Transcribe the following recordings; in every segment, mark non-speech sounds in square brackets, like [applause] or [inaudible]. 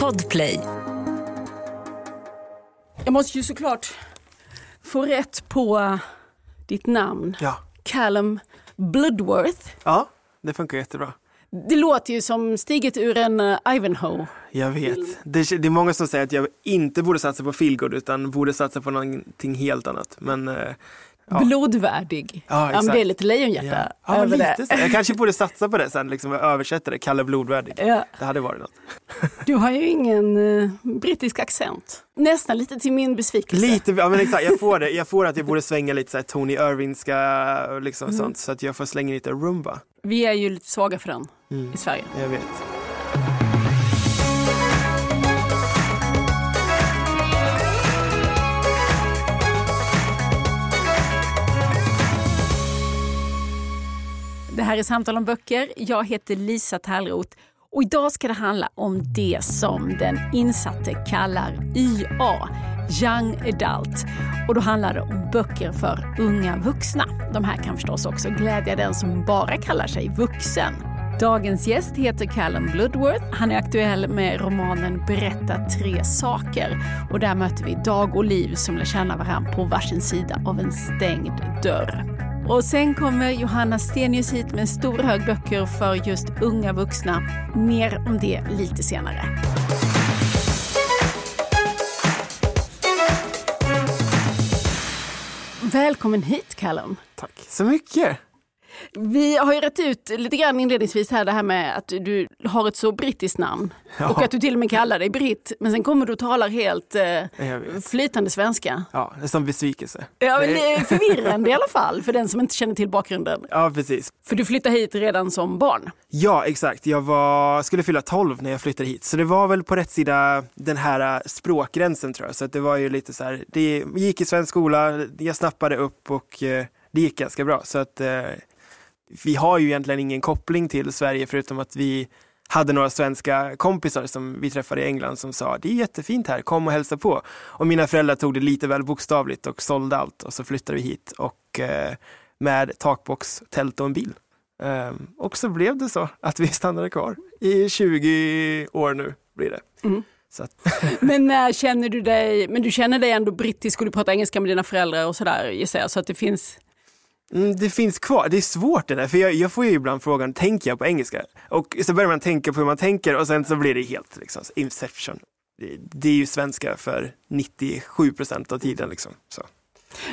Podplay. Jag måste ju såklart få rätt på ditt namn. Ja. Callum Bloodworth. ja, det funkar jättebra. Det låter ju som stiget ur en uh, Ivanhoe. Jag vet. Det, det är många som säger att jag inte borde satsa på feelgood utan borde satsa på någonting helt annat. Men eh, Ja. Blodvärdig. Ja, men exakt. det är lite lejonhjärta ja, ja över lite det. så. Jag kanske borde satsa på det sen, liksom översätta det, Kalle Blodvärdig. Ja. Det hade varit något. Du har ju ingen uh, brittisk accent. Nästan lite till min besvikelse. Lite, ja men exakt, jag får det. Jag får att jag borde svänga lite så här Tony Irvingska och liksom Mm. sånt. Så att jag får slänga lite rumba. Vi är ju lite svaga för den Mm. i Sverige. Jag vet. Här är Samtal om böcker. Jag heter Lisa Tallroth och idag ska det handla om det som den insatte kallar YA, Young Adult. Och då handlar det om böcker för unga vuxna. De här kan förstås också glädja den som bara kallar sig vuxen. Dagens gäst heter Callum Bloodworth. Han är aktuell med romanen Berätta tre saker. Och där möter vi Dag och Liv som lär känna varandra på varsin sida av en stängd dörr. Och sen kommer Johanna Stenius hit med en stor hög böcker för just unga vuxna. Mer om det lite senare. Välkommen hit Callum. Tack så mycket. Vi har ju rätt ut lite grann inledningsvis här det här med att du har ett så brittiskt namn. Ja. Och att du till och med kallar dig britt. Men sen kommer du och talar helt eh, flytande svenska. Ja, det är som besvikelse. Ja, men Det- är förvirrande i alla fall för den som inte känner till bakgrunden. Ja, precis. För du flyttade hit redan som barn. Ja, exakt. Jag var, skulle fylla 12 när jag flyttade hit. Så det var väl på rätt sida den här äh, språkgränsen tror jag. Så det var ju lite så här, det gick i svensk skola, jag snappade upp och eh, det gick ganska bra. Så att eh, vi har ju egentligen ingen koppling till Sverige förutom att vi hade några svenska kompisar som vi träffade i England som sa det är jättefint här, kom och hälsa på. Och mina föräldrar tog det lite väl bokstavligt och sålde allt och så flyttade vi hit och eh, med takbox, tält och en bil. Ehm, och så blev det så att vi [laughs] stannade kvar i 20 år nu blir det. Mm. [laughs] Men när känner du dig, men du känner dig ändå brittisk och du pratar engelska med dina föräldrar och sådär gissar jag. Så att det finns, det finns kvar, det är svårt det där, för jag, jag får ju ibland frågan, tänker jag på engelska? Och så börjar man tänka på hur man tänker och sen så blir det helt liksom, inception. Det, det är ju svenska för 97 procent av tiden liksom. Så.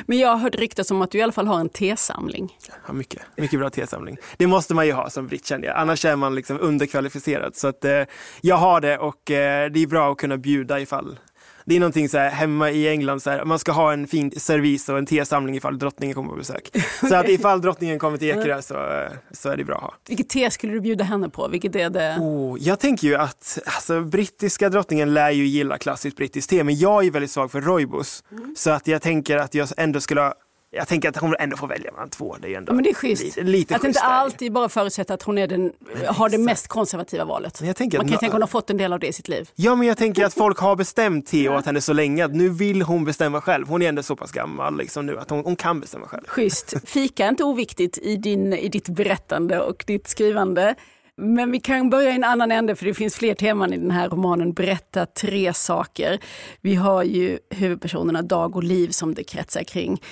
men jag har hört ryktas om att du i alla fall har en tesamling. Ja, mycket, mycket bra tesamling. Det måste man ju ha som britt känner jag, annars är man liksom underkvalificerad. Så att, eh, jag har det och eh, det är bra att kunna bjuda ifall det är någonting så här, hemma i England, så här, man ska ha en fin servis och en tesamling ifall drottningen kommer på besök. [laughs] Så att ifall drottningen kommer till Ekerö så, eh, så är det bra att ha. Vilket te skulle du bjuda henne på? Vilket är det? Oh, jag tänker ju att alltså, brittiska drottningen lär ju gilla klassiskt brittiskt te, men jag är väldigt svag för rooibos. Så att jag tänker att jag ändå skulle ha jag tänker att hon ändå får välja mellan två. Det är ändå Ja, men det är schysst. lite, lite att schysst inte alltid bara förutsätta att hon är den, har det mest konservativa valet. Man att kan ju nå- tänka att hon har fått en del av det i sitt liv. Ja, men jag tänker att folk har bestämt te åt henne så länge att nu vill hon bestämma själv. Hon är ändå så pass gammal liksom nu att hon, hon kan bestämma själv. Schysst. Fika är inte oviktigt i, din, i ditt berättande och ditt skrivande. Men vi kan börja i en annan ände för det finns fler teman i den här romanen. Berätta tre saker. Vi har ju huvudpersonerna Dag och Liv som det kretsar kring.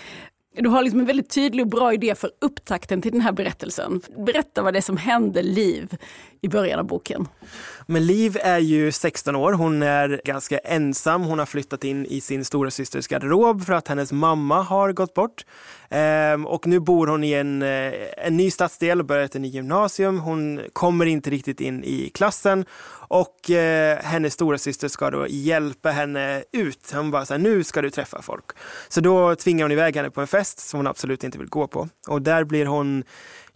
Du har liksom en väldigt tydlig och bra idé för upptakten till den här berättelsen. Berätta vad det är som händer Liv i början av boken. Men Liv är ju 16 år, hon är ganska ensam. Hon har flyttat in i sin stora systers garderob för att hennes mamma har gått bort. Ehm, och nu bor hon i en, eh, en ny stadsdel och börjat en ny gymnasium. Hon kommer inte riktigt in i klassen och eh, hennes stora syster ska då hjälpa henne ut. Hon bara så här, nu ska du träffa folk. Så då tvingar hon iväg henne på en fest som hon absolut inte vill gå på. Och där blir hon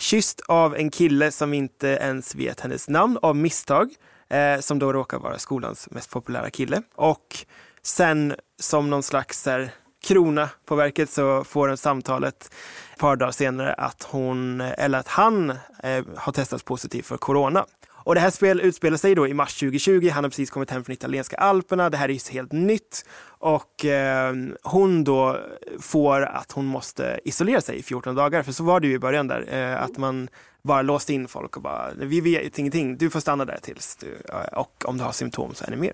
kysst av en kille som inte ens vet hennes namn av misstag. Eh, som då råkar vara skolans mest populära kille. Och sen som någon slags här, krona på verket så får hon samtalet ett par dagar senare att hon, eh, eller att han eh, har testats positiv för corona. Och det här spel utspelar sig då i mars 2020. Han har precis kommit hem från italienska alperna. Det här är helt nytt. Och eh, hon då får att hon måste isolera sig i 14 dagar. För så var det ju i början där. Eh, att man bara låste in folk och bara, vi vet ingenting, du får stanna där tills du, och om du har symptom så är det mer.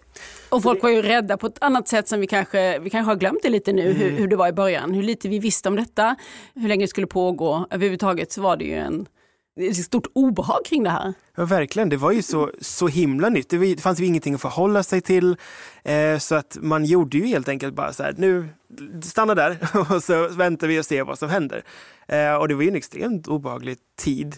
Och folk var ju rädda på ett annat sätt som vi kanske, vi kanske har glömt det lite nu, mm. hur, hur, det var i början, hur lite vi visste om detta, hur länge det skulle pågå, överhuvudtaget så var det ju en stort obehag kring det här. Ja, verkligen. Det var ju så, så himla nytt. Det, fanns ju ingenting att förhålla sig till. Eh, så att man gjorde ju helt enkelt bara så här, nu stanna där [laughs] och så väntar vi och ser vad som händer. Eh, och det var ju en extremt obehaglig tid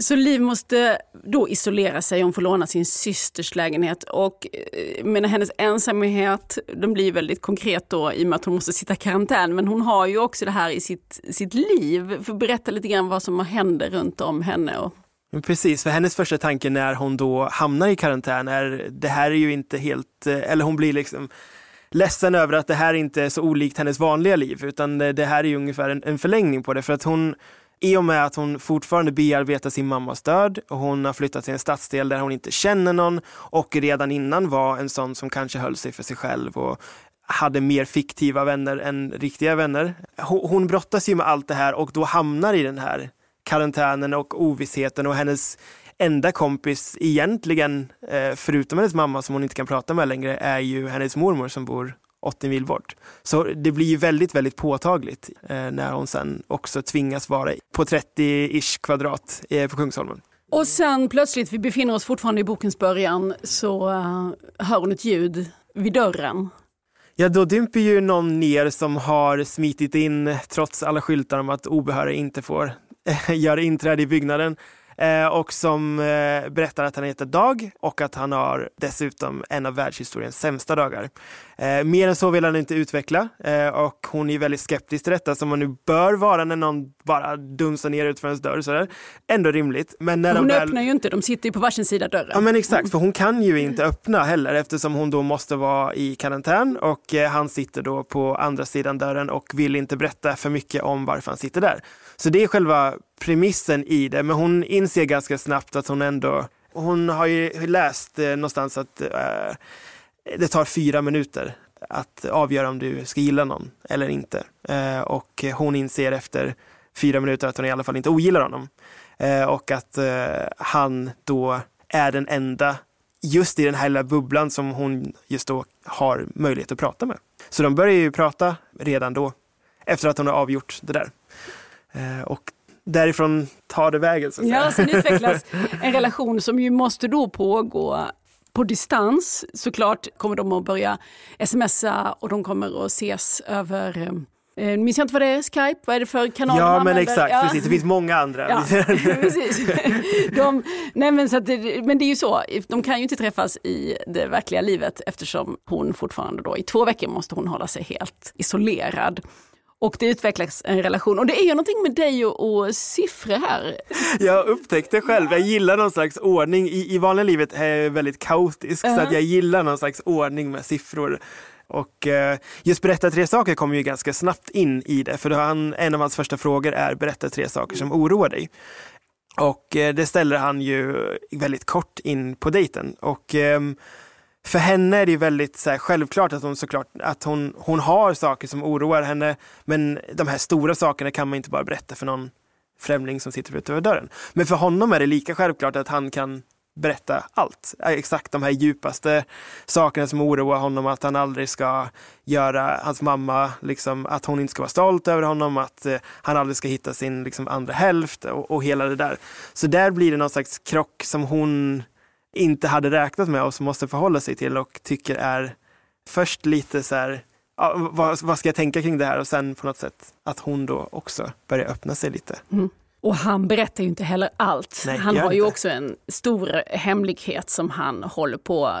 så Liv måste då isolera sig, hon får låna sin systers lägenhet och eh, hennes ensamhet den blir väldigt konkret då i och med att hon måste sitta i karantän. Men hon har ju också det här i sitt, sitt liv. För berätta lite grann vad som händer runt om henne. Och... Precis, för hennes första tanke när hon då hamnar i karantän är det här är ju inte helt, eh, eller hon blir liksom ledsen över att det här inte är så olikt hennes vanliga liv utan eh, det här är ju ungefär en, en förlängning på det för att hon i och med att hon fortfarande bearbetar sin mammas död och hon har flyttat till en stadsdel där hon inte känner någon och redan innan var en sån som kanske höll sig för sig själv och hade mer fiktiva vänner än riktiga vänner. Hon brottas ju med allt det här och då hamnar i den här karantänen och ovissheten och hennes enda kompis egentligen, eh, förutom hennes mamma som hon inte kan prata med längre, är ju hennes mormor som bor 80 mil bort. Så det blir ju väldigt, väldigt påtagligt eh, när hon sen också tvingas vara på 30-ish kvadrat eh, på Kungsholmen. Och sen plötsligt, vi befinner oss fortfarande i bokens början, så uh, hör hon ett ljud vid dörren. Ja, då dimper ju någon ner som har smitit in trots alla skyltar om att obehöriga inte får göra inträde i byggnaden. Eh, och som eh, berättar att han heter Dag och att han har dessutom en av världshistoriens sämsta dagar. Eh, mer än så vill han inte utveckla och hon är väldigt skeptisk till detta som man nu bör vara när någon bara dunsar ner ut för ens dörr. Sådär. Ändå rimligt. Men när hon väl... öppnar ju inte, de sitter ju på varsin sida dörren. Ja men exakt, för hon kan ju inte öppna heller eftersom hon då måste vara i karantän och han sitter då på andra sidan dörren och vill inte berätta för mycket om varför han sitter där. Så det är själva premissen i det, men hon inser ganska snabbt att hon ändå, hon har ju läst eh, någonstans att eh, det tar fyra minuter att avgöra om du ska gilla någon eller inte. Eh, och hon inser efter fyra minuter att hon i alla fall inte ogillar honom. Eh, och att eh, han då är den enda just i den här lilla bubblan som hon just då har möjlighet att prata med. Så de börjar ju prata redan då, efter att hon har avgjort det där. Eh, och därifrån tar det vägen. Så att ja, sen utvecklas [laughs] en relation som ju måste då pågå på distans. Såklart kommer de att börja smsa och de kommer att ses över Eh, minns jag inte vad det är, Skype? Vad är det för kanal Ja men använder? exakt, ja. precis. det finns många andra. Ja, [laughs] precis. De, nej, men, så att men det är ju så, de kan ju inte träffas i det verkliga livet eftersom hon fortfarande då i två veckor måste hon hålla sig helt isolerad. Och det utvecklas en relation. Och det är ju någonting med dig och, och siffror här. Jag upptäckte själv, jag gillar någon slags ordning. I, i vanliga livet är jag väldigt kaotisk uh -huh. så att jag gillar någon slags ordning med siffror. Och eh, just berätta tre saker kommer ju ganska snabbt in i det, för han, en av hans första frågor är berätta tre saker som oroar dig. Och eh, det ställer han ju väldigt kort in på dejten. Och eh, för henne är det väldigt så här, självklart att hon såklart att hon, hon har saker som oroar henne. Men de här stora sakerna kan man inte bara berätta för någon främling som sitter utanför dörren. Men för honom är det lika självklart att han kan berätta allt. Exakt de här djupaste sakerna som oroar honom, att han aldrig ska göra hans mamma, liksom, att hon inte ska vara stolt över honom, att eh, han aldrig ska hitta sin liksom, andra hälft och, och hela det där. Så där blir det någon slags krock som hon inte hade räknat med och som måste förhålla sig till och tycker är först lite så här, ja, vad, vad, ska jag tänka kring det här och sen på något sätt att hon då också börjar öppna sig lite. Mm. Och han berättar ju inte heller allt. Nej, han har ju också en stor hemlighet som han håller på.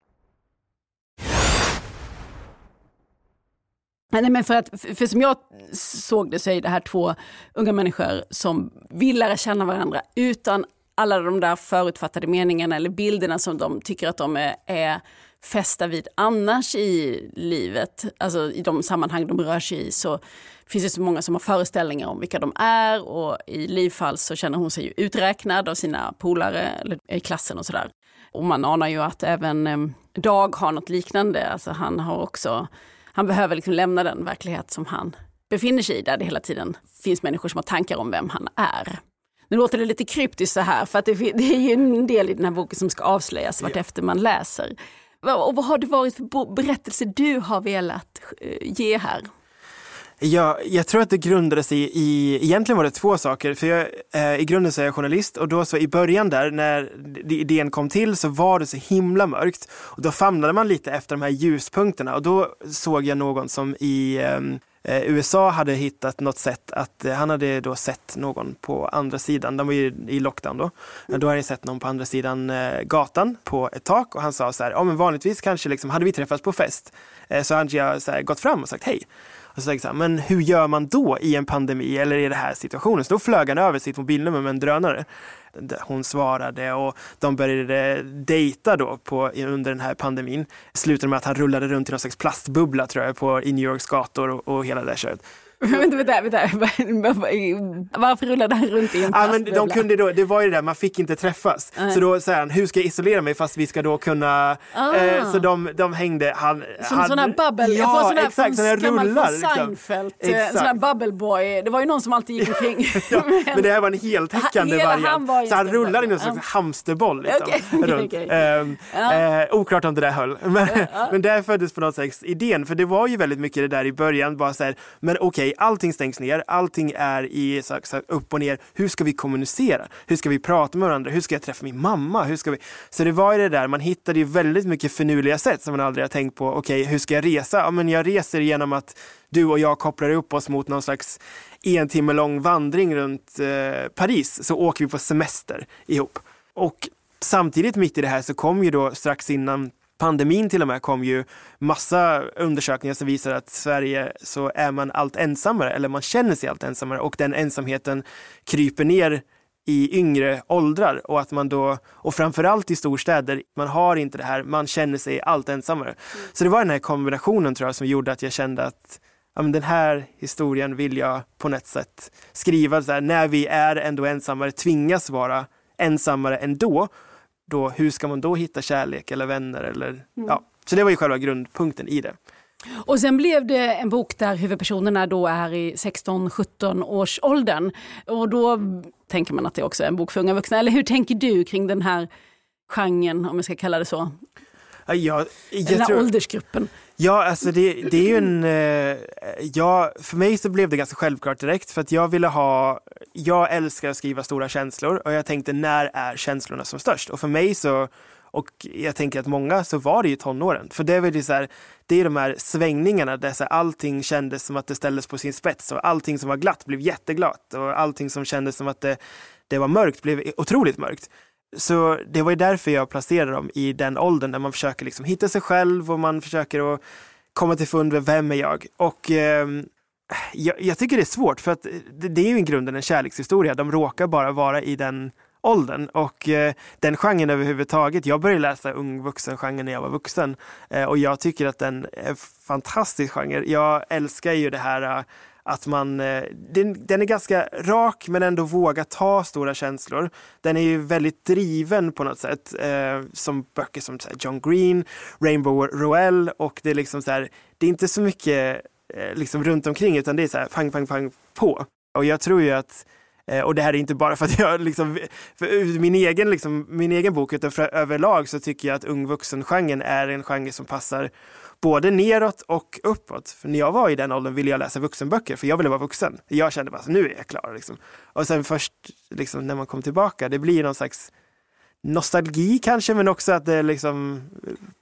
Nej, men för, att, för som jag såg det så är det här två unga människor som vill lära känna varandra utan alla de där förutfattade meningarna eller bilderna som de tycker att de är, är fästa vid annars i livet. Alltså i de sammanhang de rör sig i så finns det så många som har föreställningar om vilka de är och i Livfall så känner hon sig ju uträknad av sina polare eller eh, i klassen och sådär. Och man anar ju att även eh, Dag har något liknande, alltså han har också han behöver liksom lämna den verklighet som han befinner sig i, där det hela tiden finns människor som har tankar om vem han är. Nu låter det lite kryptiskt så här, för att det, [laughs] det är ju en del i den här boken som ska avslöjas vartefter man läser. Och vad har det varit för berättelse du har velat eh, ge här? Ja, jag tror att det grundades i, i, egentligen var det två saker. För jag, eh, I grunden så är jag journalist och då så i början där när idén kom till så var det så himla mörkt. Och då famlade man lite efter de här ljuspunkterna och då såg jag någon som i ehm, eh, USA hade hittat något sätt att, eh, han hade då sett någon på andra sidan, de var ju i lockdown då, mm. då hade han sett någon på andra sidan eh, gatan på ett tak och han sa så här, ja men vanligtvis kanske liksom, hade vi träffats på fest eh, så hade jag så här, gått fram och sagt hej. Och så tänkte jag, men hur gör man då i en pandemi eller i den här situationen? Så då flög han över sitt mobilnummer med en drönare. Hon svarade och de började dejta då på, under den här pandemin. Slutade med att han rullade runt i någon slags plastbubbla tror jag på, i New Yorks gator och, och hela det där köret. [laughs] vänta, vänta, vänta. [laughs] Varför rullade han runt i en ja, men de kunde då, Det var ju det där, man fick inte träffas. Mm. Så då säger han, hur ska jag isolera mig fast vi ska då kunna... Ah. Eh, så de, de hängde... Han, Som han, sån här bubble, ja, här exakt, här rullar. Liksom. Seinfeld, liksom. sån här bubble boy. Det var ju någon som alltid gick omkring. [laughs] ja, men det här var en heltäckande variant. Han var så han rullade i någon slags hamsterboll. Liksom, okay, runt. Okay. Eh, ja. eh, oklart om det där höll. Men, ja. men där föddes på något sätt idén, för det var ju väldigt mycket det där i början, bara så här, men okej, okay, allting stängs ner, allting är i så, så, upp och ner. Hur ska vi kommunicera? Hur ska vi prata med varandra? Hur ska jag träffa min mamma? Hur ska vi? Så det var ju det där, man hittade ju väldigt mycket finurliga sätt som man aldrig har tänkt på. Okej, okay, hur ska jag resa? Ja, men jag reser genom att du och jag kopplar upp oss mot någon slags en timme lång vandring runt eh, Paris, så åker vi på semester ihop. Och samtidigt mitt i det här så kom ju då strax innan pandemin till och med kom ju massa undersökningar som visar att Sverige så är man allt ensammare eller man känner sig allt ensammare och den ensamheten kryper ner i yngre åldrar och att man då, och framförallt i storstäder, man har inte det här, man känner sig allt ensammare. Mm. Så det var den här kombinationen tror jag som gjorde att jag kände att ja, men den här historien vill jag på något sätt skriva, så här, när vi är ändå ensammare, tvingas vara ensammare ändå då, hur ska man då hitta kärlek eller vänner? Eller, mm. ja. Så det var ju själva grundpunkten i det. Och sen blev det en bok där huvudpersonerna då är i 16-17 års åldern. Och då tänker man att det också är en bok för unga vuxna. Eller hur tänker du kring den här genren, om jag ska kalla det så? Ja, jag, jag den här tror... åldersgruppen. Ja, alltså det, det är ju en... Eh, ja, för mig så blev det ganska självklart direkt för att jag ville ha... Jag älskar att skriva stora känslor och jag tänkte när är känslorna som störst? Och för mig så och jag tänker att många så var det ju tonåren. För det är väl så här, det är de här svängningarna där så här, allting kändes som att det ställdes på sin spets och allting som var glatt blev jätteglatt och allting som kändes som att det, det var mörkt blev otroligt mörkt. Så det var ju därför jag placerade dem i den åldern där man försöker liksom hitta sig själv och man försöker att komma till fund med vem är jag? Och eh, jag, jag, tycker det är svårt för att det, det är ju i grunden en kärlekshistoria. De råkar bara vara i den åldern och eh, den genren överhuvudtaget. Jag började läsa ung vuxen-genren när jag var vuxen eh, och jag tycker att den är fantastisk genre. Jag älskar ju det här eh, att man, eh, den, den, är ganska rak men ändå vågar ta stora känslor. Den är ju väldigt driven på något sätt, eh, som böcker som här, John Green, Rainbow Rowell och det är liksom så här, det är inte så mycket eh, liksom runt omkring utan det är så här pang, pang, pang på. Och jag tror ju att eh, och det här är inte bara för att jag liksom, för min egen, liksom, min egen bok, utan för överlag så tycker jag att ung vuxen-genren är en genre som passar både neråt och uppåt. För när jag var i den åldern ville jag läsa vuxenböcker för jag ville vara vuxen. Jag kände bara, nu är jag klar. Liksom. Och sen först liksom, när man kom tillbaka, det blir någon slags nostalgi kanske, men också att det liksom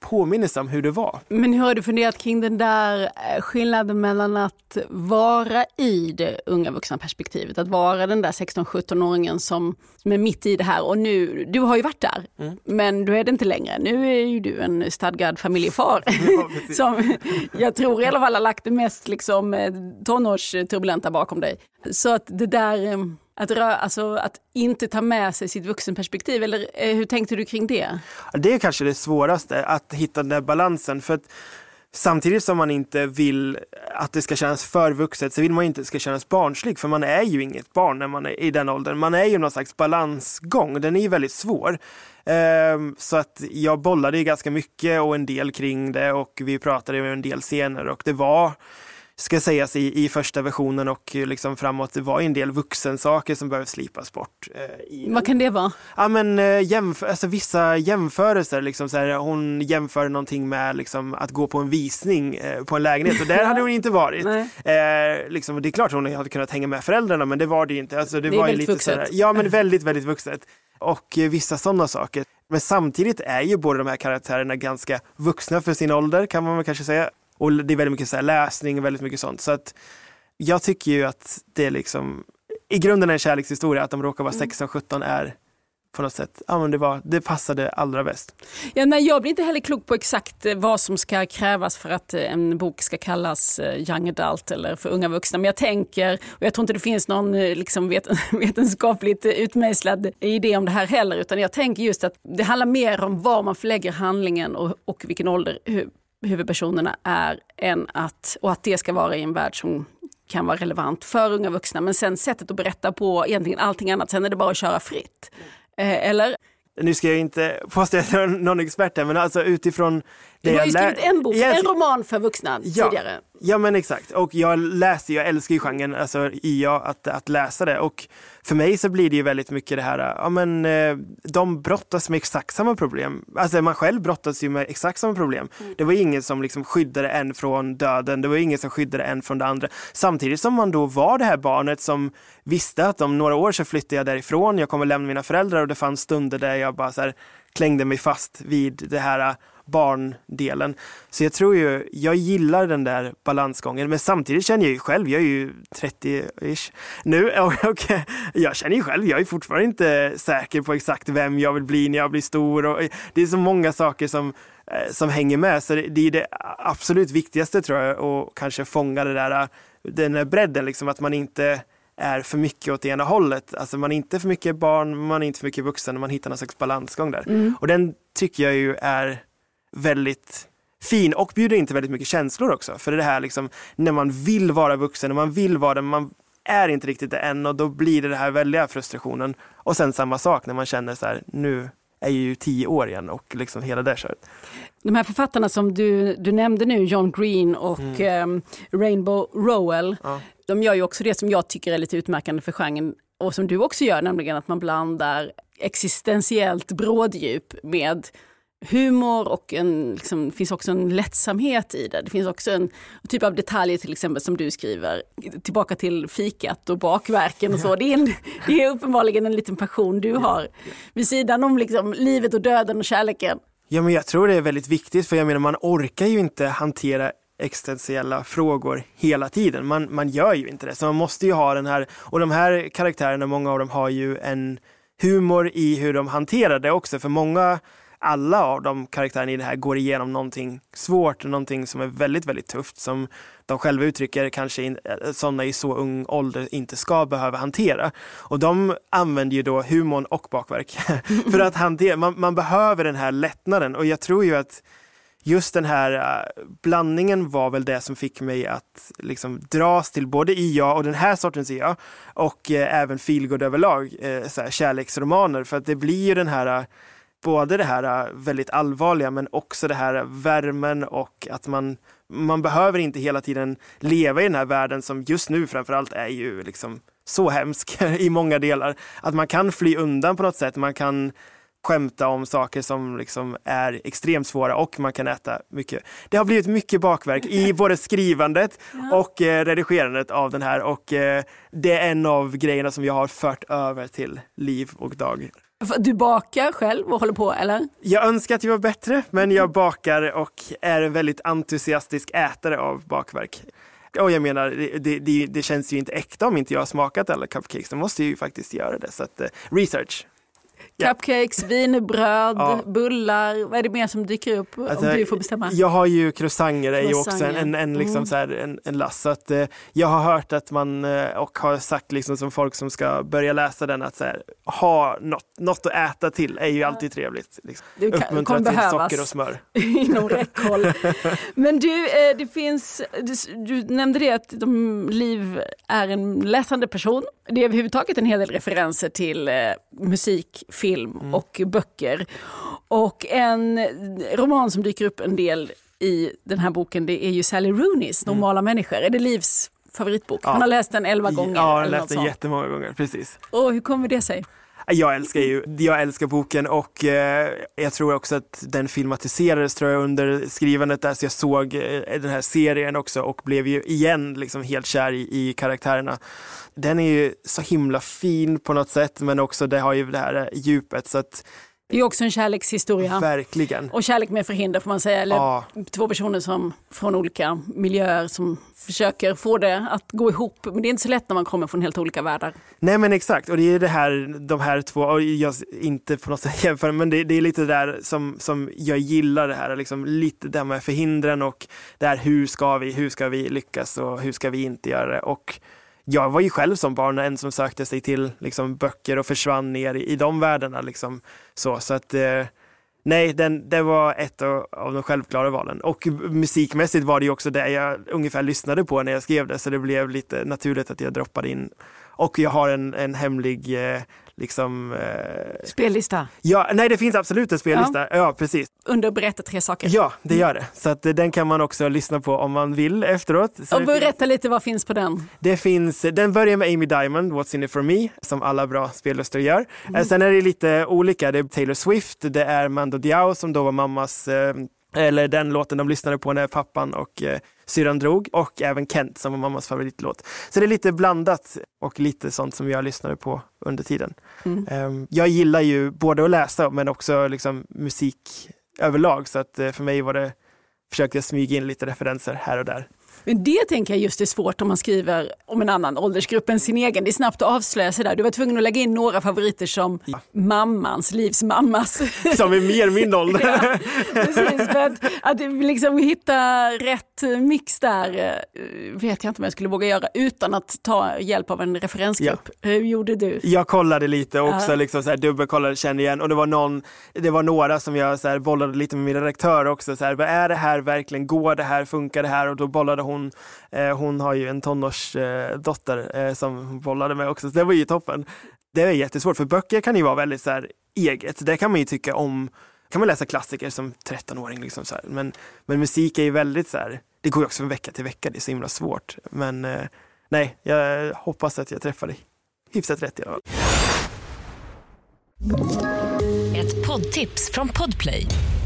påminnelse om hur det var. Men hur har du funderat kring den där eh, skillnaden mellan att vara i det unga vuxna perspektivet, att vara den där 16-17-åringen som, som är mitt i det här och nu, du har ju varit där, mm. men du är det inte längre. Nu är ju du en stadgad familjefar [laughs] ja, som jag tror i alla fall har lagt det mest liksom, eh, tonårsturbulenta bakom dig. Så att det där eh, att, rö, alltså, att inte ta med sig sitt vuxenperspektiv, eller eh, hur tänkte du kring det? Det är kanske det svåraste, att hitta den där balansen. För att Samtidigt som man inte vill att det ska kännas för vuxet så vill man inte att det ska kännas barnsligt för man är ju inget barn när man är i den åldern. Man är ju någon slags balansgång, den är ju väldigt svår. Ehm, så att jag bollade ganska mycket och en del kring det och vi pratade en del scener och det var ska sägas i, i första versionen och liksom framåt, det var en del vuxensaker som behöver slipas bort. Eh, Vad kan det vara? Ja men eh, jämf alltså, vissa jämförelser, liksom, så här, hon jämför någonting med liksom, att gå på en visning eh, på en lägenhet och där hade hon inte varit. [laughs] Eh, liksom, det är klart hon hade kunnat hänga med föräldrarna men det var det inte. Alltså, det, det var väldigt lite, vuxet. Sådär, ja men väldigt, väldigt vuxet. Och eh, vissa sådana saker. Men samtidigt är ju båda de här karaktärerna ganska vuxna för sin ålder kan man väl kanske säga. Och det är väldigt mycket så här läsning, väldigt mycket sånt. Så att jag tycker ju att det är liksom, i grunden är en kärlekshistoria, att de råkar vara 16-17 mm. är på något sätt, ja men det, var, det passade allra bäst. Ja, nej, jag blir inte heller klok på exakt eh, vad som ska krävas för att eh, en bok ska kallas eh, young adult eller för unga vuxna. Men jag tänker, och jag tror inte det finns någon liksom vet, [laughs] vetenskapligt utmejslad idé om det här heller, utan jag tänker just att det handlar mer om var man förlägger handlingen och, och vilken ålder huvudpersonerna är än att, och att det ska vara i en värld som kan vara relevant för unga vuxna. Men sen sättet att berätta på egentligen allting annat, sen är det bara att köra fritt. Eh, eller? Nu ska jag inte påstå att jag är någon expert här, men alltså utifrån det du har ju skrivit en bok, en roman för vuxna ja, tidigare. Ja men exakt, och jag läser, jag älskar ju genren, alltså IA, att, att läsa det. Och för mig så blir det ju väldigt mycket det här, ja men eh, de brottas med exakt samma problem. Alltså man själv brottas ju med exakt samma problem. Mm. Det var ingen som liksom skyddade en från döden, det var ingen som skyddade en från det andra. Samtidigt som man då var det här barnet som visste att om några år så flyttar jag därifrån, jag kommer lämna mina föräldrar och det fanns stunder där jag bara så här, klängde mig fast vid det här barndelen. Så jag tror ju, jag gillar den där balansgången men samtidigt känner jag ju själv, jag är ju 30-ish nu [laughs] och, och jag känner ju själv, jag är fortfarande inte säker på exakt vem jag vill bli när jag blir stor och det är så många saker som eh, som hänger med. Så det är det absolut viktigaste tror jag och kanske fånga det där, den där bredden, liksom att man inte är för mycket åt ena hållet. Alltså man är inte för mycket barn, man är inte för mycket vuxen, man hittar någon slags balansgång där. Mm. Och den tycker jag ju är väldigt fin och bjuder in till väldigt mycket känslor också. För det här liksom när man vill vara vuxen, när man vill vara det, man är inte riktigt det än och då blir det den här väldiga frustrationen. Och sen samma sak när man känner så här, nu är ju tio år igen och liksom hela det köret. De här författarna som du, du nämnde nu, John Green och mm. um, Rainbow Rowell, ja. de gör ju också det som jag tycker är lite utmärkande för genren och som du också gör, nämligen att man blandar existentiellt bråddjup med humor och en, liksom, det finns också en lättsamhet i det. Det finns också en typ av detaljer till exempel som du skriver, tillbaka till fikat och bakverken och så. Det är, en, det är uppenbarligen en liten passion du har vid sidan om liksom, livet och döden och kärleken. Ja men jag tror det är väldigt viktigt för jag menar man orkar ju inte hantera existentiella frågor hela tiden. Man, man gör ju inte det. Så man måste ju ha den här, och de här karaktärerna, många av dem har ju en humor i hur de hanterar det också. För många alla av de karaktärerna i det här går igenom någonting svårt, någonting som är väldigt, väldigt tufft som de själva uttrycker kanske in, eh, sådana i så ung ålder inte ska behöva hantera. Och de använder ju då humorn och bakverk [laughs] för att hantera, man, man behöver den här lättnaden och jag tror ju att just den här eh, blandningen var väl det som fick mig att liksom dras till både IA och den här sortens IA och eh, även feelgood överlag, så här, kärleksromaner för att det blir ju den här både det här äh, väldigt allvarliga men också det här värmen och att man, man behöver inte hela tiden leva i den här världen som just nu framförallt är ju liksom så hemsk [laughs] i många delar. Att man kan fly undan på något sätt, man kan skämta om saker som liksom är extremt svåra och man kan äta mycket. Det har blivit mycket bakverk i [laughs] både skrivandet och eh, redigerandet av den här och eh, det är en av grejerna som jag har fört över till liv och dag. Du bakar själv och håller på eller? Jag önskar att jag var bättre, men jag [laughs] bakar och är en väldigt entusiastisk ätare av bakverk. Och jag menar, det, det, det, känns ju inte äkta om inte jag har smakat alla cupcakes. Då måste ju faktiskt göra det. Så att, uh, research. Cupcakes, wienerbröd, ja. bullar. Vad är det mer som dyker upp alltså, om du får bestämma? Jag har ju croissanter, är ju också en, en, en, liksom mm. så här, en, en last. Så att, eh, jag har hört att man, eh, och har sagt liksom som folk som ska börja läsa den, att så här, ha något, något att äta till är ju alltid trevligt. Liksom. Det kan, Uppmuntra till behövas. socker och smör. [laughs] Inom räckhåll. [laughs] Men du, eh, det finns, du, du nämnde det att de, Liv är en läsande person. Det är överhuvudtaget en hel del referenser till eh, musik, film mm. och böcker. Och en roman som dyker upp en del i den här boken det är ju Sally Rooneys mm. Normala mm. människor. Är det Livs favoritbok? Ja. Han har läst den elva gånger. Ja, han har läst den jättemånga gånger, precis. Och hur kommer det sig? Jag älskar ju, jag älskar boken och eh, jag tror också att den filmatiserades tror jag under skrivandet där så jag såg eh, den här serien också och blev ju igen liksom helt kär i, i karaktärerna. Den är ju så himla fin på något sätt men också det har ju det här djupet så att det är också en kärlekshistoria. Verkligen. Och kärlek med förhinder får man säga. Eller ja. två personer som från olika miljöer som försöker få det att gå ihop. Men det är inte så lätt när man kommer från helt olika världar. Nej men exakt och det är det här, de här två, och jag inte på något sätt [laughs] jämför, men det, det, är lite det där som, som jag gillar det här, liksom lite det med förhindren och det här hur ska vi, hur ska vi lyckas och hur ska vi inte göra det. Och jag var ju själv som barn en som sökte sig till liksom, böcker och försvann ner i, i de världarna. Liksom. Så, så att, eh, nej, den, det var ett av, av de självklara valen. Och musikmässigt var det ju också det jag ungefär lyssnade på när jag skrev det, så det blev lite naturligt att jag droppade in. Och jag har en, en hemlig eh, liksom... Eh... Spellista? Ja, nej det finns absolut en spellista. Ja, ja precis. Under Berätta tre saker? Ja, det gör det. Så att, eh, den kan man också lyssna på om man vill efteråt. Så och berätta finns... lite, vad finns på den? Det finns, den börjar med Amy Diamond, What's in it for me, som alla bra spellistor gör. Mm. Sen är det lite olika, det är Taylor Swift, det är Mando Diao som då var mammas eh, eller den låten de lyssnade på när pappan och eh, syrran drog och även Kent som var mammas favoritlåt. Så det är lite blandat och lite sånt som jag lyssnade på under tiden. Mm. Um, jag gillar ju både att läsa men också liksom musik överlag så att uh, för mig var det försökte jag smyga in lite referenser här och där. Men det tänker jag just är svårt om man skriver om en annan åldersgrupp än sin egen. Det är snabbt att avslöja sig där. Du var tvungen att lägga in några favoriter som ja. mammans, livs mammas. [laughs] Som är mer min ålder. [laughs] ja, precis, för att, att liksom hitta rätt mix där eh, vet jag inte om jag skulle våga göra utan att ta hjälp av en referensgrupp. Ja. Hur gjorde du? Jag kollade lite också, ja. liksom så här, dubbelkollade, kände igen och det var någon, det var några som jag så här, bollade lite med min redaktör också. Så här, vad är det här verkligen? Går det här? Funkar det här? Och då bollade hon hon, eh, hon har ju en tonårsdotter eh, eh, som hon bollade med också, så det var ju toppen. Det är jättesvårt, för böcker kan ju vara väldigt så här, eget. Det kan man ju tycka om kan man läsa klassiker som 13-åring. Liksom så här. Men, men musik är ju väldigt så här, det går ju också från vecka till vecka, det är så himla svårt. Men eh, nej, jag hoppas att jag träffar dig hyfsat rätt i alla fall. Ett poddtips från Podplay.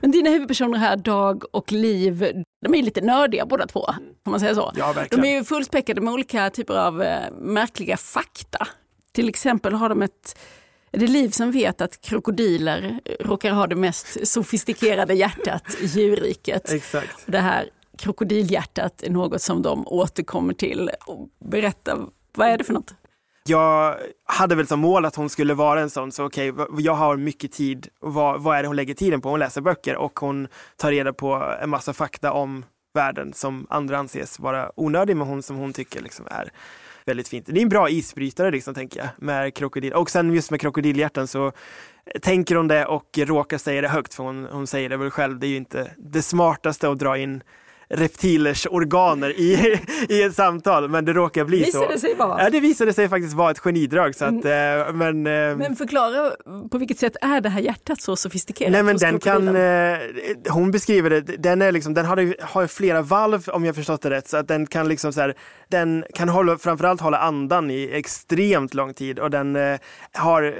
Men dina huvudpersoner här, Dag och Liv, de är lite nördiga båda två. Kan man säga så? Ja, verkligen. De är ju fullspäckade med olika typer av eh, märkliga fakta. Till exempel har de ett är det Liv som vet att krokodiler råkar ha det mest sofistikerade hjärtat i djurriket? Exakt. Det här krokodilhjärtat är något som de återkommer till. Och berätta, vad är det för något? Jag hade väl som mål att hon skulle vara en sån, så okej, okay, jag har mycket tid. Vad, vad är det hon lägger tiden på? Hon läser böcker och hon tar reda på en massa fakta om världen som andra anses vara onödig, men hon som hon tycker liksom är väldigt fint. Det är en bra isbrytare liksom, tänker jag, med krokodil. Och sen just med krokodilhjärtan så tänker hon det och råkar säga det högt, för hon, hon säger det väl själv, det är ju inte det smartaste att dra in reptilers organer i, i ett samtal, men det råkar bli visade så. Det sig vara. Ja, det visade sig faktiskt vara ett genidrag. Så att, mm. men, men förklara, på vilket sätt är det här hjärtat så sofistikerat? Nej, men den kan, hon beskriver det, den, är liksom, den har, har flera valv om jag förstått det rätt, så att den kan liksom så här, den kan hålla, framförallt hålla andan i extremt lång tid och den eh, har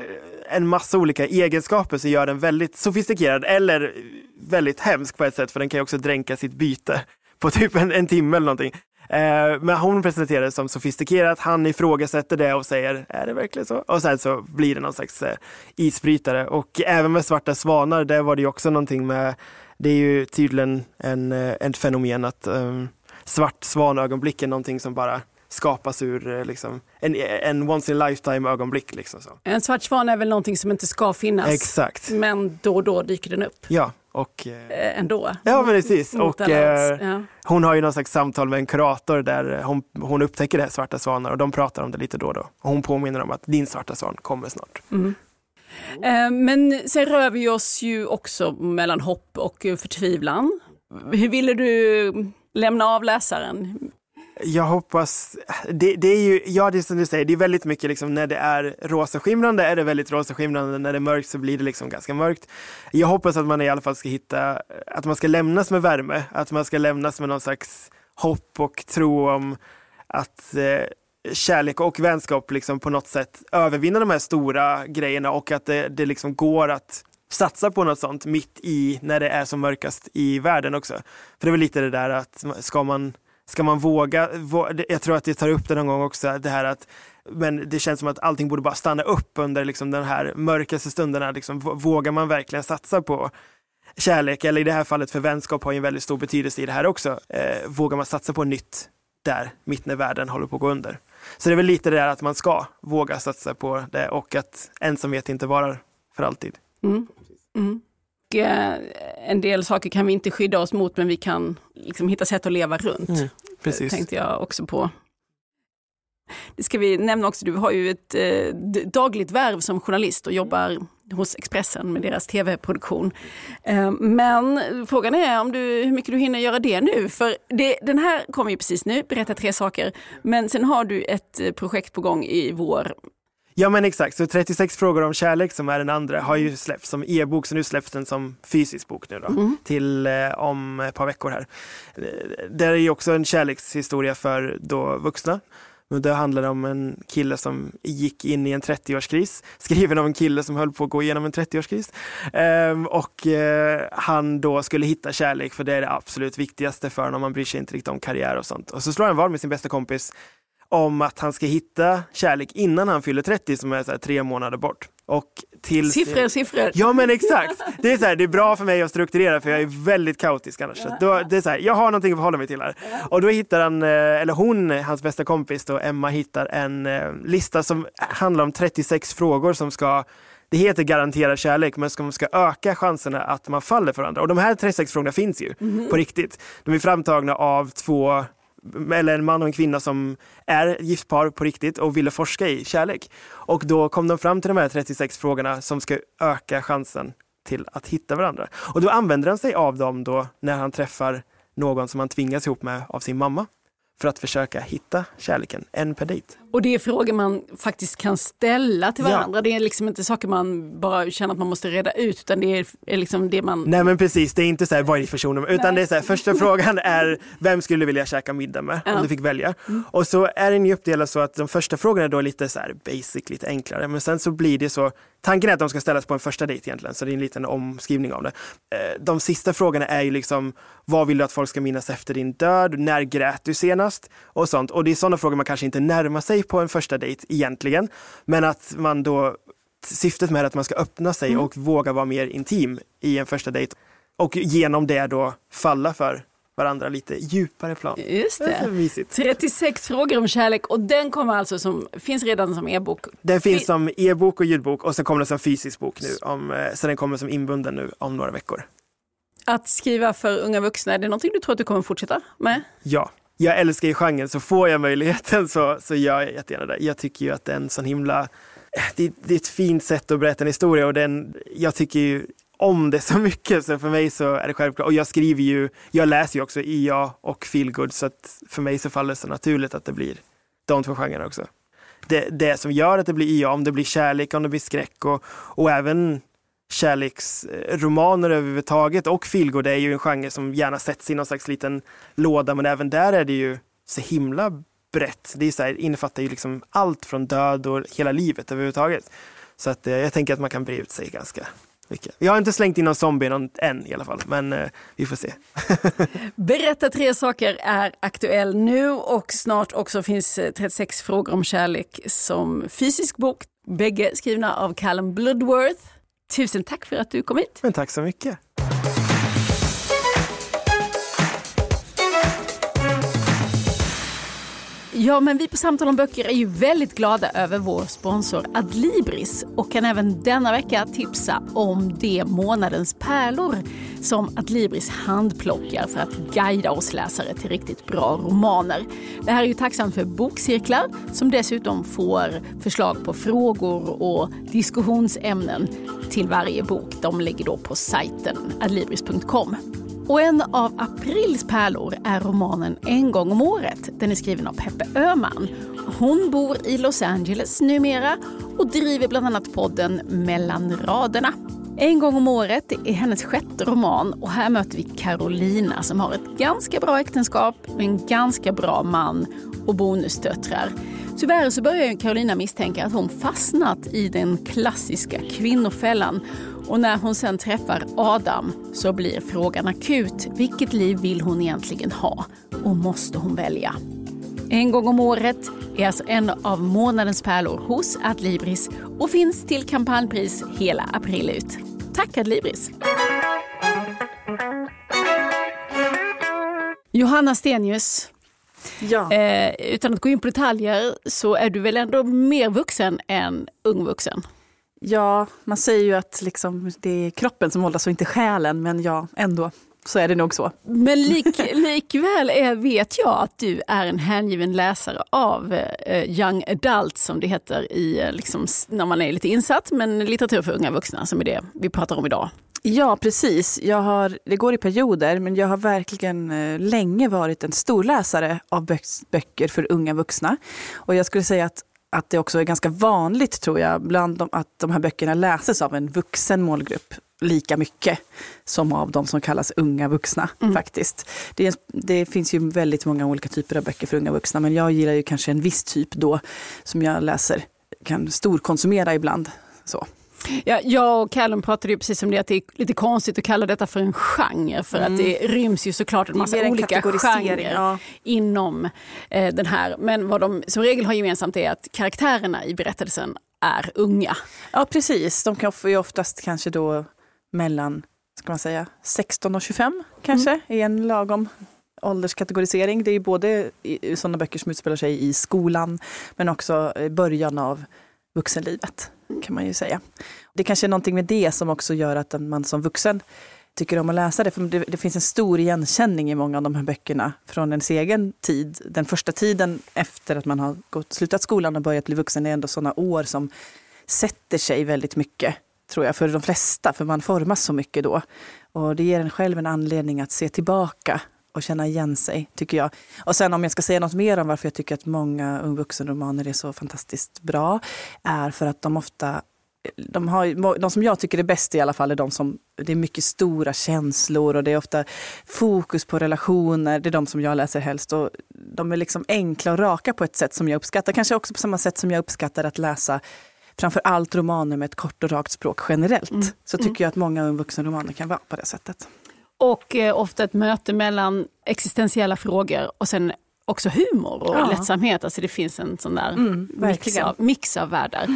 en massa olika egenskaper som gör den väldigt sofistikerad eller väldigt hemsk på ett sätt för den kan ju också dränka sitt byte på typ en, en timme eller någonting. Eh, men hon presenterar det som sofistikerat, han ifrågasätter det och säger är det verkligen så? Och sen så blir det någon slags eh, isbrytare och även med svarta svanar, där var det ju också någonting med, det är ju tydligen en, eh, ett fenomen att um, svart svanögonblick är någonting som bara skapas ur liksom, en, en once in a lifetime ögonblick. Liksom så. En svart svan är väl någonting som inte ska finnas, Exakt. men då och då dyker den upp. Ja, och, eh, ändå. Ja, men precis. Och, eh, ja. Hon har ju någon slags samtal med en kurator där hon, hon upptäcker det här svarta svanar och de pratar om det lite då och då. Och hon påminner om att din svarta svan kommer snart. Mm. Eh, men sen rör vi oss ju också mellan hopp och förtvivlan. Hur ville du lämna av läsaren? Jag hoppas, det, det, är ju, ja det är som du säger, det är väldigt mycket liksom när det är rosaskimrande är det väldigt rosaskimrande, när det är mörkt så blir det liksom ganska mörkt. Jag hoppas att man i alla fall ska hitta, att man ska lämnas med värme, att man ska lämnas med någon slags hopp och tro om att eh, kärlek och vänskap liksom på något sätt övervinner de här stora grejerna och att det, det liksom går att satsa på något sånt mitt i när det är som mörkast i världen också. För det är väl lite det där att ska man ska man våga, jag tror att jag tar upp det någon gång också, det här att men det känns som att allting borde bara stanna upp under liksom de här mörkaste stunderna. Liksom, vågar man verkligen satsa på kärlek, eller i det här fallet för vänskap har ju en väldigt stor betydelse i det här också. Eh, vågar man satsa på nytt där, mitt när världen håller på att gå under. Så det är väl lite det där att man ska våga satsa på det och att ensamhet inte varar för alltid. Mm. Mm. Eh, en del saker kan vi inte skydda oss mot men vi kan liksom hitta sätt att leva runt. Mm, precis. tänkte jag också på. Det ska vi nämna också, du har ju ett eh, dagligt värv som journalist och jobbar hos Expressen med deras tv-produktion. Eh, men frågan är om du, hur mycket du hinner göra det nu. För det, den här kommer ju precis nu, berätta tre saker. Men sen har du ett eh, projekt på gång i vår Ja men exakt, så 36 frågor om kärlek som är den andra har ju släppts som e-bok, så nu släpps den som fysisk bok nu då, mm. till eh, om ett par veckor här. Det är ju också en kärlekshistoria för då vuxna. Men det handlar om en kille som gick in i en 30-årskris, [laughs] skriven av en kille som höll på att gå igenom en 30-årskris. Ehm, och eh, han då skulle hitta kärlek för det är det absolut viktigaste för honom, man bryr sig inte riktigt om karriär och sånt. Och så slår han vad med sin bästa kompis om att han ska hitta kärlek innan han fyller 30 som är så tre månader bort. Och till... Siffror, siffror. Ja men exakt. Det är, så här, det är bra för mig att strukturera för jag är väldigt kaotisk annars. Så då, det är så här, jag har någonting att förhålla mig till här. Och då hittar han, eh, eller hon, hans bästa kompis då, Emma, hittar en eh, lista som handlar om 36 frågor som ska det heter garantera kärlek men som ska öka chanserna att man faller för varandra. Och de här 36 frågorna finns ju mm. på riktigt. De är framtagna av två eller en man och en kvinna som är giftpar på riktigt och ville forska i kärlek. Och då kom de fram till de här 36 frågorna som ska öka chansen till att hitta varandra. Och då använder han sig av dem då när han träffar någon som han tvingas ihop med av sin mamma för att försöka hitta kärleken, en per dejt. Och det är frågor man faktiskt kan ställa till varandra. Ja. Det är liksom inte saker man bara känner att man måste reda ut, utan det är, är liksom det man... Nej men precis, det är inte så här, vad är ditt personnummer? Utan Nej. det är så här, första frågan är, vem skulle du vilja käka middag med? Ja. Om du fick välja. Mm. Och så är den ju uppdelad så att de första frågorna är då lite så här basic, lite enklare. Men sen så blir det så, tanken är att de ska ställas på en första dejt egentligen, så det är en liten omskrivning av det. Eh, de sista frågorna är ju liksom, vad vill du att folk ska minnas efter din död? När grät du senast? Och sånt. Och det är sådana frågor man kanske inte närmar sig på en första dejt egentligen. Men att man då, syftet med att man ska öppna sig mm. och våga vara mer intim i en första dejt. Och genom det då falla för varandra lite djupare plan. Just det. det 36 frågor om kärlek och den kommer alltså som, finns redan som e-bok? Den finns som e-bok och ljudbok och sen kommer den som fysisk bok nu. Om, eh, så den kommer som inbunden nu om några veckor. Att skriva för unga vuxna, är det någonting du tror att du kommer fortsätta med? Ja, jag älskar ju genren, så får jag möjligheten så, så gör jag jättegärna det. Jag tycker ju att det är sån himla, det, det är ett fint sätt att berätta en historia och den, jag tycker ju om det så [laughs] mycket så för mig så är det självklart. Och jag skriver ju, jag läser ju också IA och feelgood så att för mig så faller det så naturligt att det blir de två genrerna också. Det, det som gör att det blir IA, om det blir kärlek, om det blir skräck och, och även kärleksromaner överhuvudtaget och feelgood är ju en genre som gärna sätts i någon slags liten låda men även där är det ju så himla brett. Det är så här, innefattar ju liksom allt från död och hela livet överhuvudtaget. Så att, eh, jag tänker att man kan bre ut sig ganska mycket. Jag har inte slängt in någon zombie någon, än i alla fall, men eh, vi får se. [laughs] Berätta tre saker är aktuell nu och snart också finns eh, 36 frågor om kärlek som fysisk bok. Bägge skrivna av Callum Bloodworth. Tusen tack för att du kom hit. Men tack så mycket. Ja, men vi på Samtal om böcker är ju väldigt glada över vår sponsor Adlibris och kan även denna vecka tipsa om de månadens pärlor som Adlibris handplockar för att guida oss läsare till riktigt bra romaner. Det här är ju tacksamt för bokcirklar som dessutom får förslag på frågor och diskussionsämnen till varje bok. De ligger då på sajten adlibris.com. Och en av aprils pärlor är romanen En gång om året. Den är skriven av Peppe Öhman. Hon bor i Los Angeles numera och driver bland annat podden Mellan raderna. En gång om året är hennes sjätte roman och här möter vi Carolina som har ett ganska bra äktenskap med en ganska bra man och bonusdöttrar. Tyvärr så börjar Carolina misstänka att hon fastnat i den klassiska kvinnofällan och när hon sen träffar Adam så blir frågan akut. Vilket liv vill hon egentligen ha? Och måste hon välja? En gång om året är alltså en av månadens pärlor hos Adlibris och finns till kampanjpris hela april ut. Tack Adlibris! Johanna Stenius, ja. eh, utan att gå in på detaljer så är du väl ändå mer vuxen än ung vuxen? Ja, man säger ju att liksom det är kroppen som åldras och inte själen, men ja, ändå så är det nog så. Men [laughs] lik, likväl är, vet jag att du är en hängiven läsare av eh, young adult som det heter i, eh, liksom, när man är lite insatt, men litteratur för unga vuxna som är det vi pratar om idag. Ja, precis. Jag har, det går i perioder, men jag har verkligen eh, länge varit en storläsare av böcker för unga vuxna. Och jag skulle säga att att det också är ganska vanligt, tror jag, bland de, att de här böckerna läses av en vuxen målgrupp lika mycket som av de som kallas unga vuxna. Mm. faktiskt. Det, det, finns ju väldigt många olika typer av böcker för unga vuxna, men jag gillar ju kanske en viss typ då som jag läser, kan storkonsumera ibland. Så. Ja, jag och Callum pratade ju precis om det, att det är lite konstigt att kalla detta för en genre för mm. att det ryms ju såklart en massa en olika genrer ja. inom eh, den här. Men vad de som regel har gemensamt är att karaktärerna i berättelsen är unga. Ja precis, de kan ju oftast kanske då mellan ska man säga, 16 och 25 kanske, mm. i en lagom ålderskategorisering. Det är både sådana böcker som utspelar sig i skolan men också i början av vuxenlivet kan man ju säga. Det kanske är någonting med det som också gör att man som vuxen tycker om att läsa det. För det, det, finns en stor igenkänning i många av de här böckerna från ens egen tid. Den första tiden efter att man har gått, slutat skolan och börjat bli vuxen är ändå sådana år som sätter sig väldigt mycket, tror jag, för de flesta. För man formas så mycket då. Och det ger en själv en anledning att se tillbaka och känna igen sig, tycker jag. Och sen om jag ska säga något mer om varför jag tycker att många ung vuxenromaner är så fantastiskt bra, är för att de ofta de, har, de som jag tycker är bäst i alla fall är de som, det är mycket stora känslor och det är ofta fokus på relationer, det är de som jag läser helst. Och de är liksom enkla och raka på ett sätt som jag uppskattar. Kanske också på samma sätt som jag uppskattar att läsa framför allt romaner med ett kort och rakt språk generellt. Mm. Så tycker mm. jag att många ung vuxenromaner kan vara på det sättet. Och eh, ofta ett möte mellan existentiella frågor och sen också humor och ja. lättsamhet. Alltså det finns en sån där mm, mix, av, mix av världar.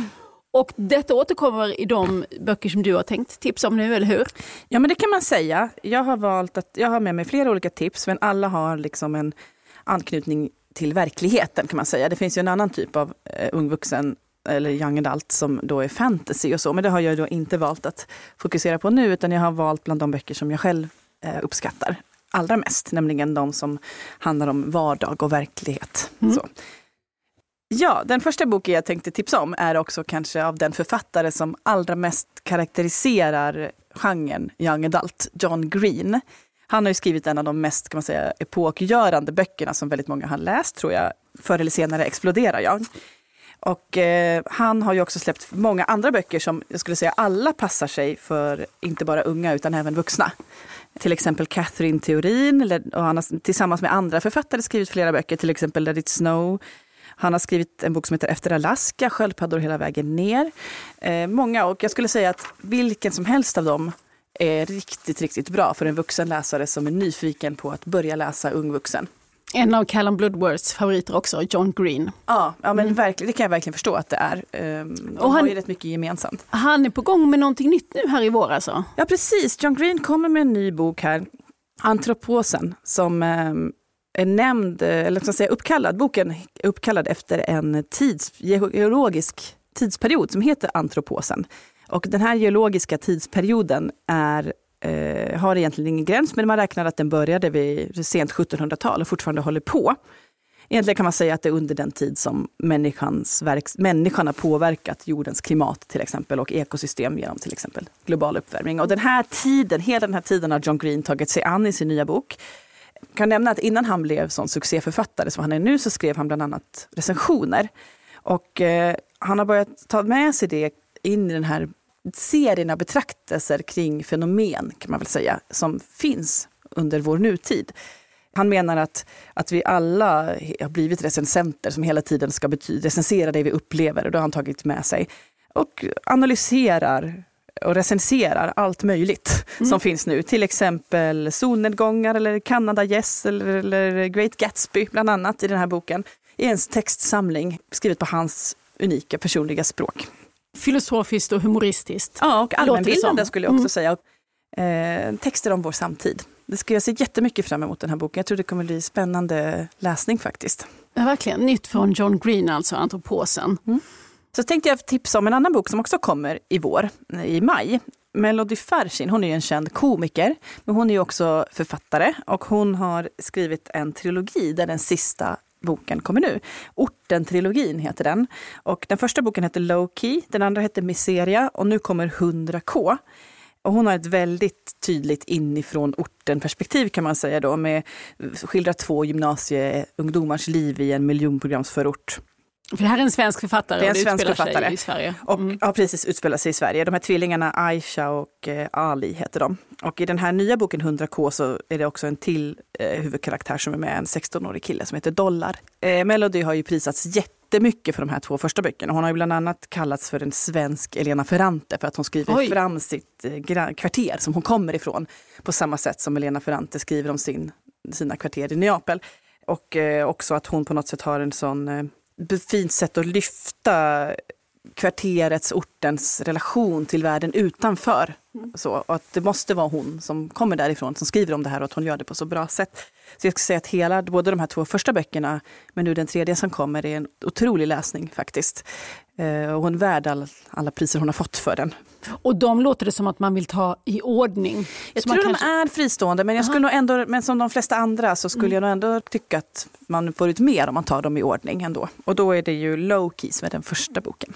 Och detta återkommer i de böcker som du har tänkt tipsa om nu, eller hur? Ja, men det kan man säga. Jag har valt att, jag har med mig flera olika tips, men alla har liksom en anknytning till verkligheten kan man säga. Det finns ju en annan typ av eh, ung vuxen eller young adult som då är fantasy och så, men det har jag då inte valt att fokusera på nu, utan jag har valt bland de böcker som jag själv uppskattar allra mest, nämligen de som handlar om vardag och verklighet. Mm. Så. Ja, den första boken jag tänkte tipsa om är också kanske av den författare som allra mest karaktäriserar genren young adult, John Green. Han har ju skrivit en av de mest kan man säga, epokgörande böckerna som väldigt många har läst, tror jag. Förr eller senare exploderar jag. Och eh, han har ju också släppt många andra böcker som jag skulle säga alla passar sig för inte bara unga utan även vuxna. Till exempel Catherine Theorin, och han har tillsammans med andra författare skrivit flera böcker, till exempel Let it snow. Han har skrivit en bok som heter Efter Alaska, Sköldpaddor hela vägen ner. Eh, många, och jag skulle säga att vilken som helst av dem är riktigt, riktigt bra för en vuxen läsare som är nyfiken på att börja läsa ung vuxen. En av Callum Bloodworths favoriter också, John Green. Ja, ja men mm. verkligen, det kan jag verkligen förstå att det är. Um, och han har ju rätt mycket gemensamt. Han är på gång med någonting nytt nu här i vår alltså? Ja precis, John Green kommer med en ny bok här, Antroposen, som um, är nämnd, eh, eller ska säga uppkallad, boken är uppkallad efter en tids, geologisk tidsperiod som heter Antroposen. Och den här geologiska tidsperioden är eh, har egentligen ingen gräns, men man räknar att den började vid sent 1700-tal och fortfarande håller på. Egentligen kan man säga att det är under den tid som människans verks, människan har påverkat jordens klimat till exempel och ekosystem genom till exempel global uppvärmning. Och den här tiden, hela den här tiden har John Green tagit sig an i sin nya bok. Jag kan nämna att innan han blev sån succéförfattare som han är nu så skrev han bland annat recensioner. Och eh, han har börjat ta med sig det in i den här serien av betraktelser kring fenomen, kan man väl säga, som finns under vår nutid. Han menar att, att vi alla har blivit recensenter som hela tiden ska recensera det vi upplever. Och det har han tagit med sig. Och analyserar och recenserar allt möjligt mm. som finns nu. Till exempel solnedgångar eller Canada Yes eller, eller Great Gatsby bland annat i den här boken. I en textsamling skrivet på hans unika personliga språk filosofiskt och humoristiskt. Ja, och allmänbildande skulle jag också mm. säga. Eh, texter om vår samtid. Det ska jag se jättemycket fram emot den här boken. Jag tror det kommer bli spännande läsning faktiskt. Ja, verkligen. Nytt från John Green, alltså Antroposen. Mm. Så tänkte jag tipsa om en annan bok som också kommer i vår, i maj. Melody Farshin, hon är en känd komiker, men hon är också författare och hon har skrivit en trilogi där den sista boken kommer nu. Orten-trilogin heter den. Och den första boken heter Low Key, den andra heter Miseria och nu kommer 100K. Och hon har ett väldigt tydligt inifrån orten-perspektiv kan man säga då, med skildrar två gymnasieungdomars liv i en miljonprogramsförort. För det här är en svensk författare det är en svensk författare. i Sverige. Mm. Och, ja, precis, utspelar sig i Sverige. De här tvillingarna Aisha och eh, Ali heter de. Och i den här nya boken 100K så är det också en till eh, huvudkaraktär som är med, en 16-årig kille som heter Dollar. Eh, Melody har ju prisats jättemycket för de här två första böckerna. Hon har ju bland annat kallats för en svensk Elena Ferrante för att hon skriver Oj. fram sitt eh, kvarter som hon kommer ifrån. På samma sätt som Elena Ferrante skriver om sin, sina kvarter i Neapel. Och eh, också att hon på något sätt har en sån eh, fint sätt att lyfta kvarterets, ortens relation till världen utanför. Mm. Så, att det måste vara hon som kommer därifrån som skriver om det här och att hon gör det på så bra sätt. Så jag ska säga att hela, både de här två första böckerna, men nu den tredje som kommer, är en otrolig läsning faktiskt. Eh, och hon är värd all, alla priser hon har fått för den. Och de låter det som att man vill ta i ordning? Jag tror kanske... de är fristående, men, jag skulle nog ändå, men som de flesta andra så skulle mm. jag nog ändå tycka att man får ut mer om man tar dem i ordning ändå. Och då är det ju Low Key som är den första boken.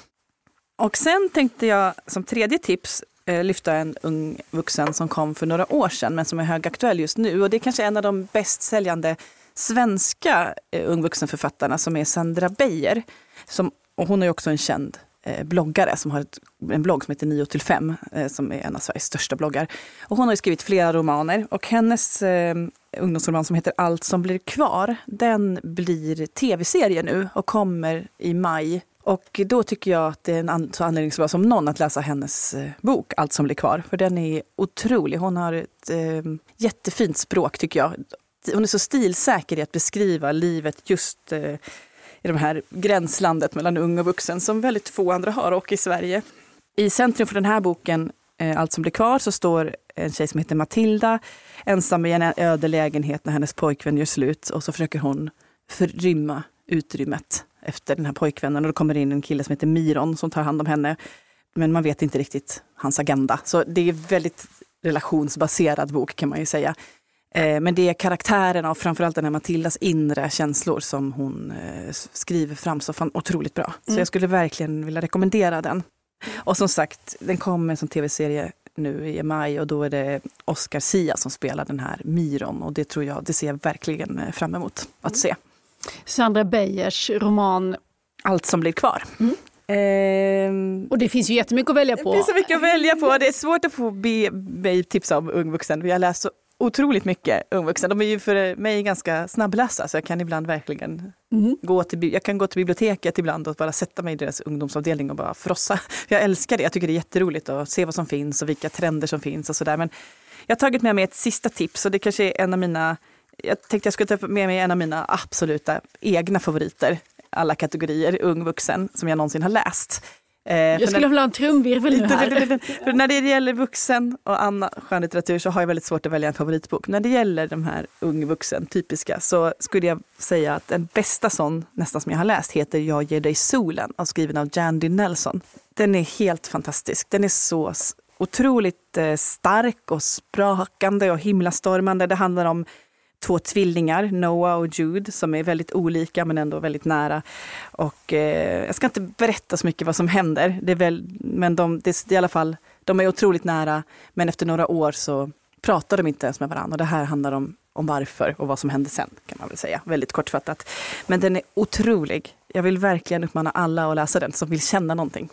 Och sen tänkte jag som tredje tips Eh, lyfta en ung vuxen som kom för några år sedan men som är högaktuell just nu. Och det är kanske en av de bäst säljande svenska eh, ung vuxenförfattarna som är Sandra Beijer. Som, och hon är också en känd eh, bloggare som har ett, en blogg som heter 9 till 5 eh, som är en av Sveriges största bloggar. Och hon har skrivit flera romaner och hennes eh, ungdomsroman som heter Allt som blir kvar, den blir tv-serie nu och kommer i maj och då tycker jag att det är en så anledning så bra som någon att läsa hennes eh, bok Allt som blir kvar. För den är otrolig. Hon har ett eh, jättefint språk tycker jag. Hon är så stilsäker i att beskriva livet just eh, i det här gränslandet mellan ung och vuxen som väldigt få andra har och i Sverige. I centrum för den här boken, eh, Allt som blir kvar, så står en tjej som heter Matilda ensam i en öde lägenhet när hennes pojkvän gör slut och så försöker hon förrymma utrymmet efter den här pojkvännen och då kommer det in en kille som heter Miron som tar hand om henne. Men man vet inte riktigt hans agenda. Så det är väldigt relationsbaserad bok kan man ju säga. Eh, men det är karaktärerna och framförallt den här Matildas inre känslor som hon eh, skriver fram så fan otroligt bra. Så mm. jag skulle verkligen vilja rekommendera den. Och som sagt, den kommer som tv-serie nu i maj och då är det Oscar Sia som spelar den här Myron och det tror jag, det ser jag verkligen eh, fram emot att se. Sandra Beijers roman Allt som blir kvar. Mm. Ehm, Och det finns ju jättemycket att välja på. Det finns så mycket att välja på. Det är svårt att få be mig tipsa om ung vuxen. Vi har läst så otroligt mycket ung vuxen. De är ju för mig ganska snabblästa så jag kan ibland verkligen Mm. gå till, jag kan gå till biblioteket ibland och bara sätta mig i deras ungdomsavdelning och bara frossa. Jag älskar det. Jag tycker det är jätteroligt att se vad som finns och vilka trender som finns och sådär. Men jag har tagit med mig ett sista tips och det kanske är en av mina jag tänkte jag skulle ta med mig en av mina absoluta egna favoriter, alla kategorier, ung vuxen, som jag någonsin har läst. Eh, Jag skulle den- vilja ha en trumvirvel nu här. [laughs] när det gäller vuxen och annan skönlitteratur så har jag väldigt svårt att välja en favoritbok. När det gäller de här ung vuxen typiska så skulle jag säga att den bästa sån, nästan som jag har läst, heter Jag ger dig solen, och skriven av Jandy Nelson. Den är helt fantastisk. Den är så otroligt eh, stark och sprakande och himlastormande. Det handlar om två tvillingar, Noah och Jude, som är väldigt olika men ändå väldigt nära. Och eh, jag ska inte berätta så mycket vad som händer, det är väl, men de, det, är i alla fall, de är otroligt nära, men efter några år så pratar de inte ens med varandra. Och det här handlar om, om varför och vad som hände sen, kan man väl säga, väldigt kortfattat. Men den är otrolig. Jag vill verkligen uppmana alla att läsa den som vill känna någonting.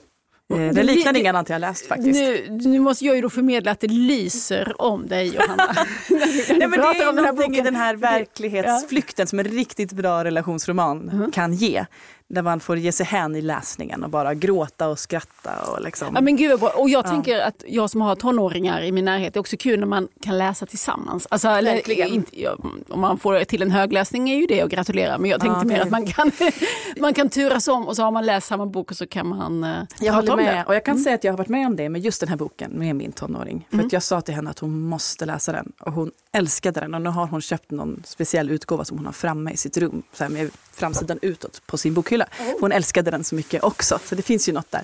Eh, Det- liknar ingen annan jag läst faktiskt. Nu, nu måste jag ju då förmedla att det lyser om dig Johanna. [laughs] [laughs] Nej, men det är om den här någonting i boken. den här verklighetsflykten som en riktigt bra relationsroman kan ge. Där man får ge sig hän i läsningen och bara gråta och skratta. Och liksom. Ja men gud. Och jag Ja. tänker att jag som har tonåringar i min närhet, det är också kul när man kan läsa tillsammans. Alltså, eller, inte, ja, om man får till en högläsning är ju det att gratulera, men jag tänkte Ja, mer att man kan, [laughs] man kan turas om och så har man läst samma bok och så kan man eh, Jag håller med. det. Mm. Och jag kan säga att jag har varit med om det med just den här boken med min tonåring. För att jag sa till henne att hon måste läsa den. Och hon älskade den. Och nu har hon köpt någon speciell utgåva som hon har framme i sitt rum. Så här med framsidan utåt på sin bokhylla. Hon älskade den så mycket också. Så det finns ju något där.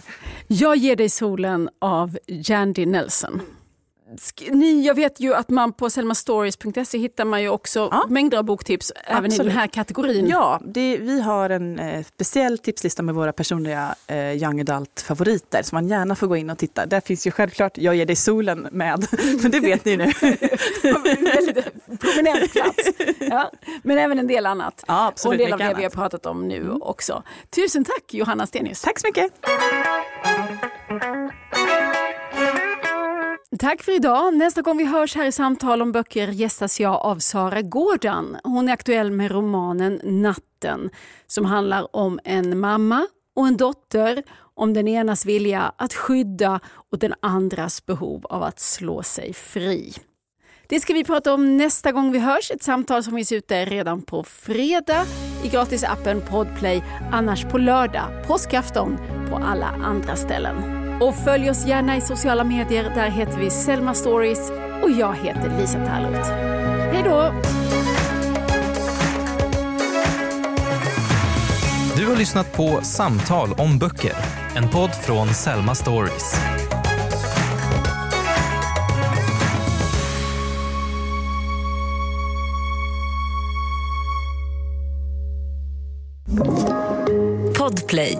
Jag ger dig solen av Jandy Nelson. Ni, jag vet ju att man på selmastories.se hittar man ju också Ja. mängder av boktips även i den här kategorin. Ja, det, vi har en eh, speciell tipslista med våra personliga eh, young adult-favoriter som man gärna får gå in och titta. Där finns ju självklart Jag ger dig solen med, [laughs] men det vet ni nu. väldigt [laughs] prominent plats. Ja. Men även en del annat. Ja, och absolut. en del av det vi har annat. Mm. pratat om nu också. Tusen tack Johanna Stenius. Tack så mycket. Tack för idag. Nästa gång vi hörs här i Samtal om böcker gästas jag av Sara Gårdan. Hon är aktuell med romanen Natten som handlar om en mamma och en dotter, om den enas vilja att skydda och den andras behov av att slå sig fri. Det ska vi prata om nästa gång vi hörs. Ett samtal som finns ute redan på fredag i gratisappen Podplay, annars på lördag, påskafton, på alla andra ställen. Och följ oss gärna i sociala medier. Där heter vi Selma Stories och jag heter Lisa Tallroth. Hej då! Du har lyssnat på Samtal om böcker, en podd från Selma Stories. Podplay.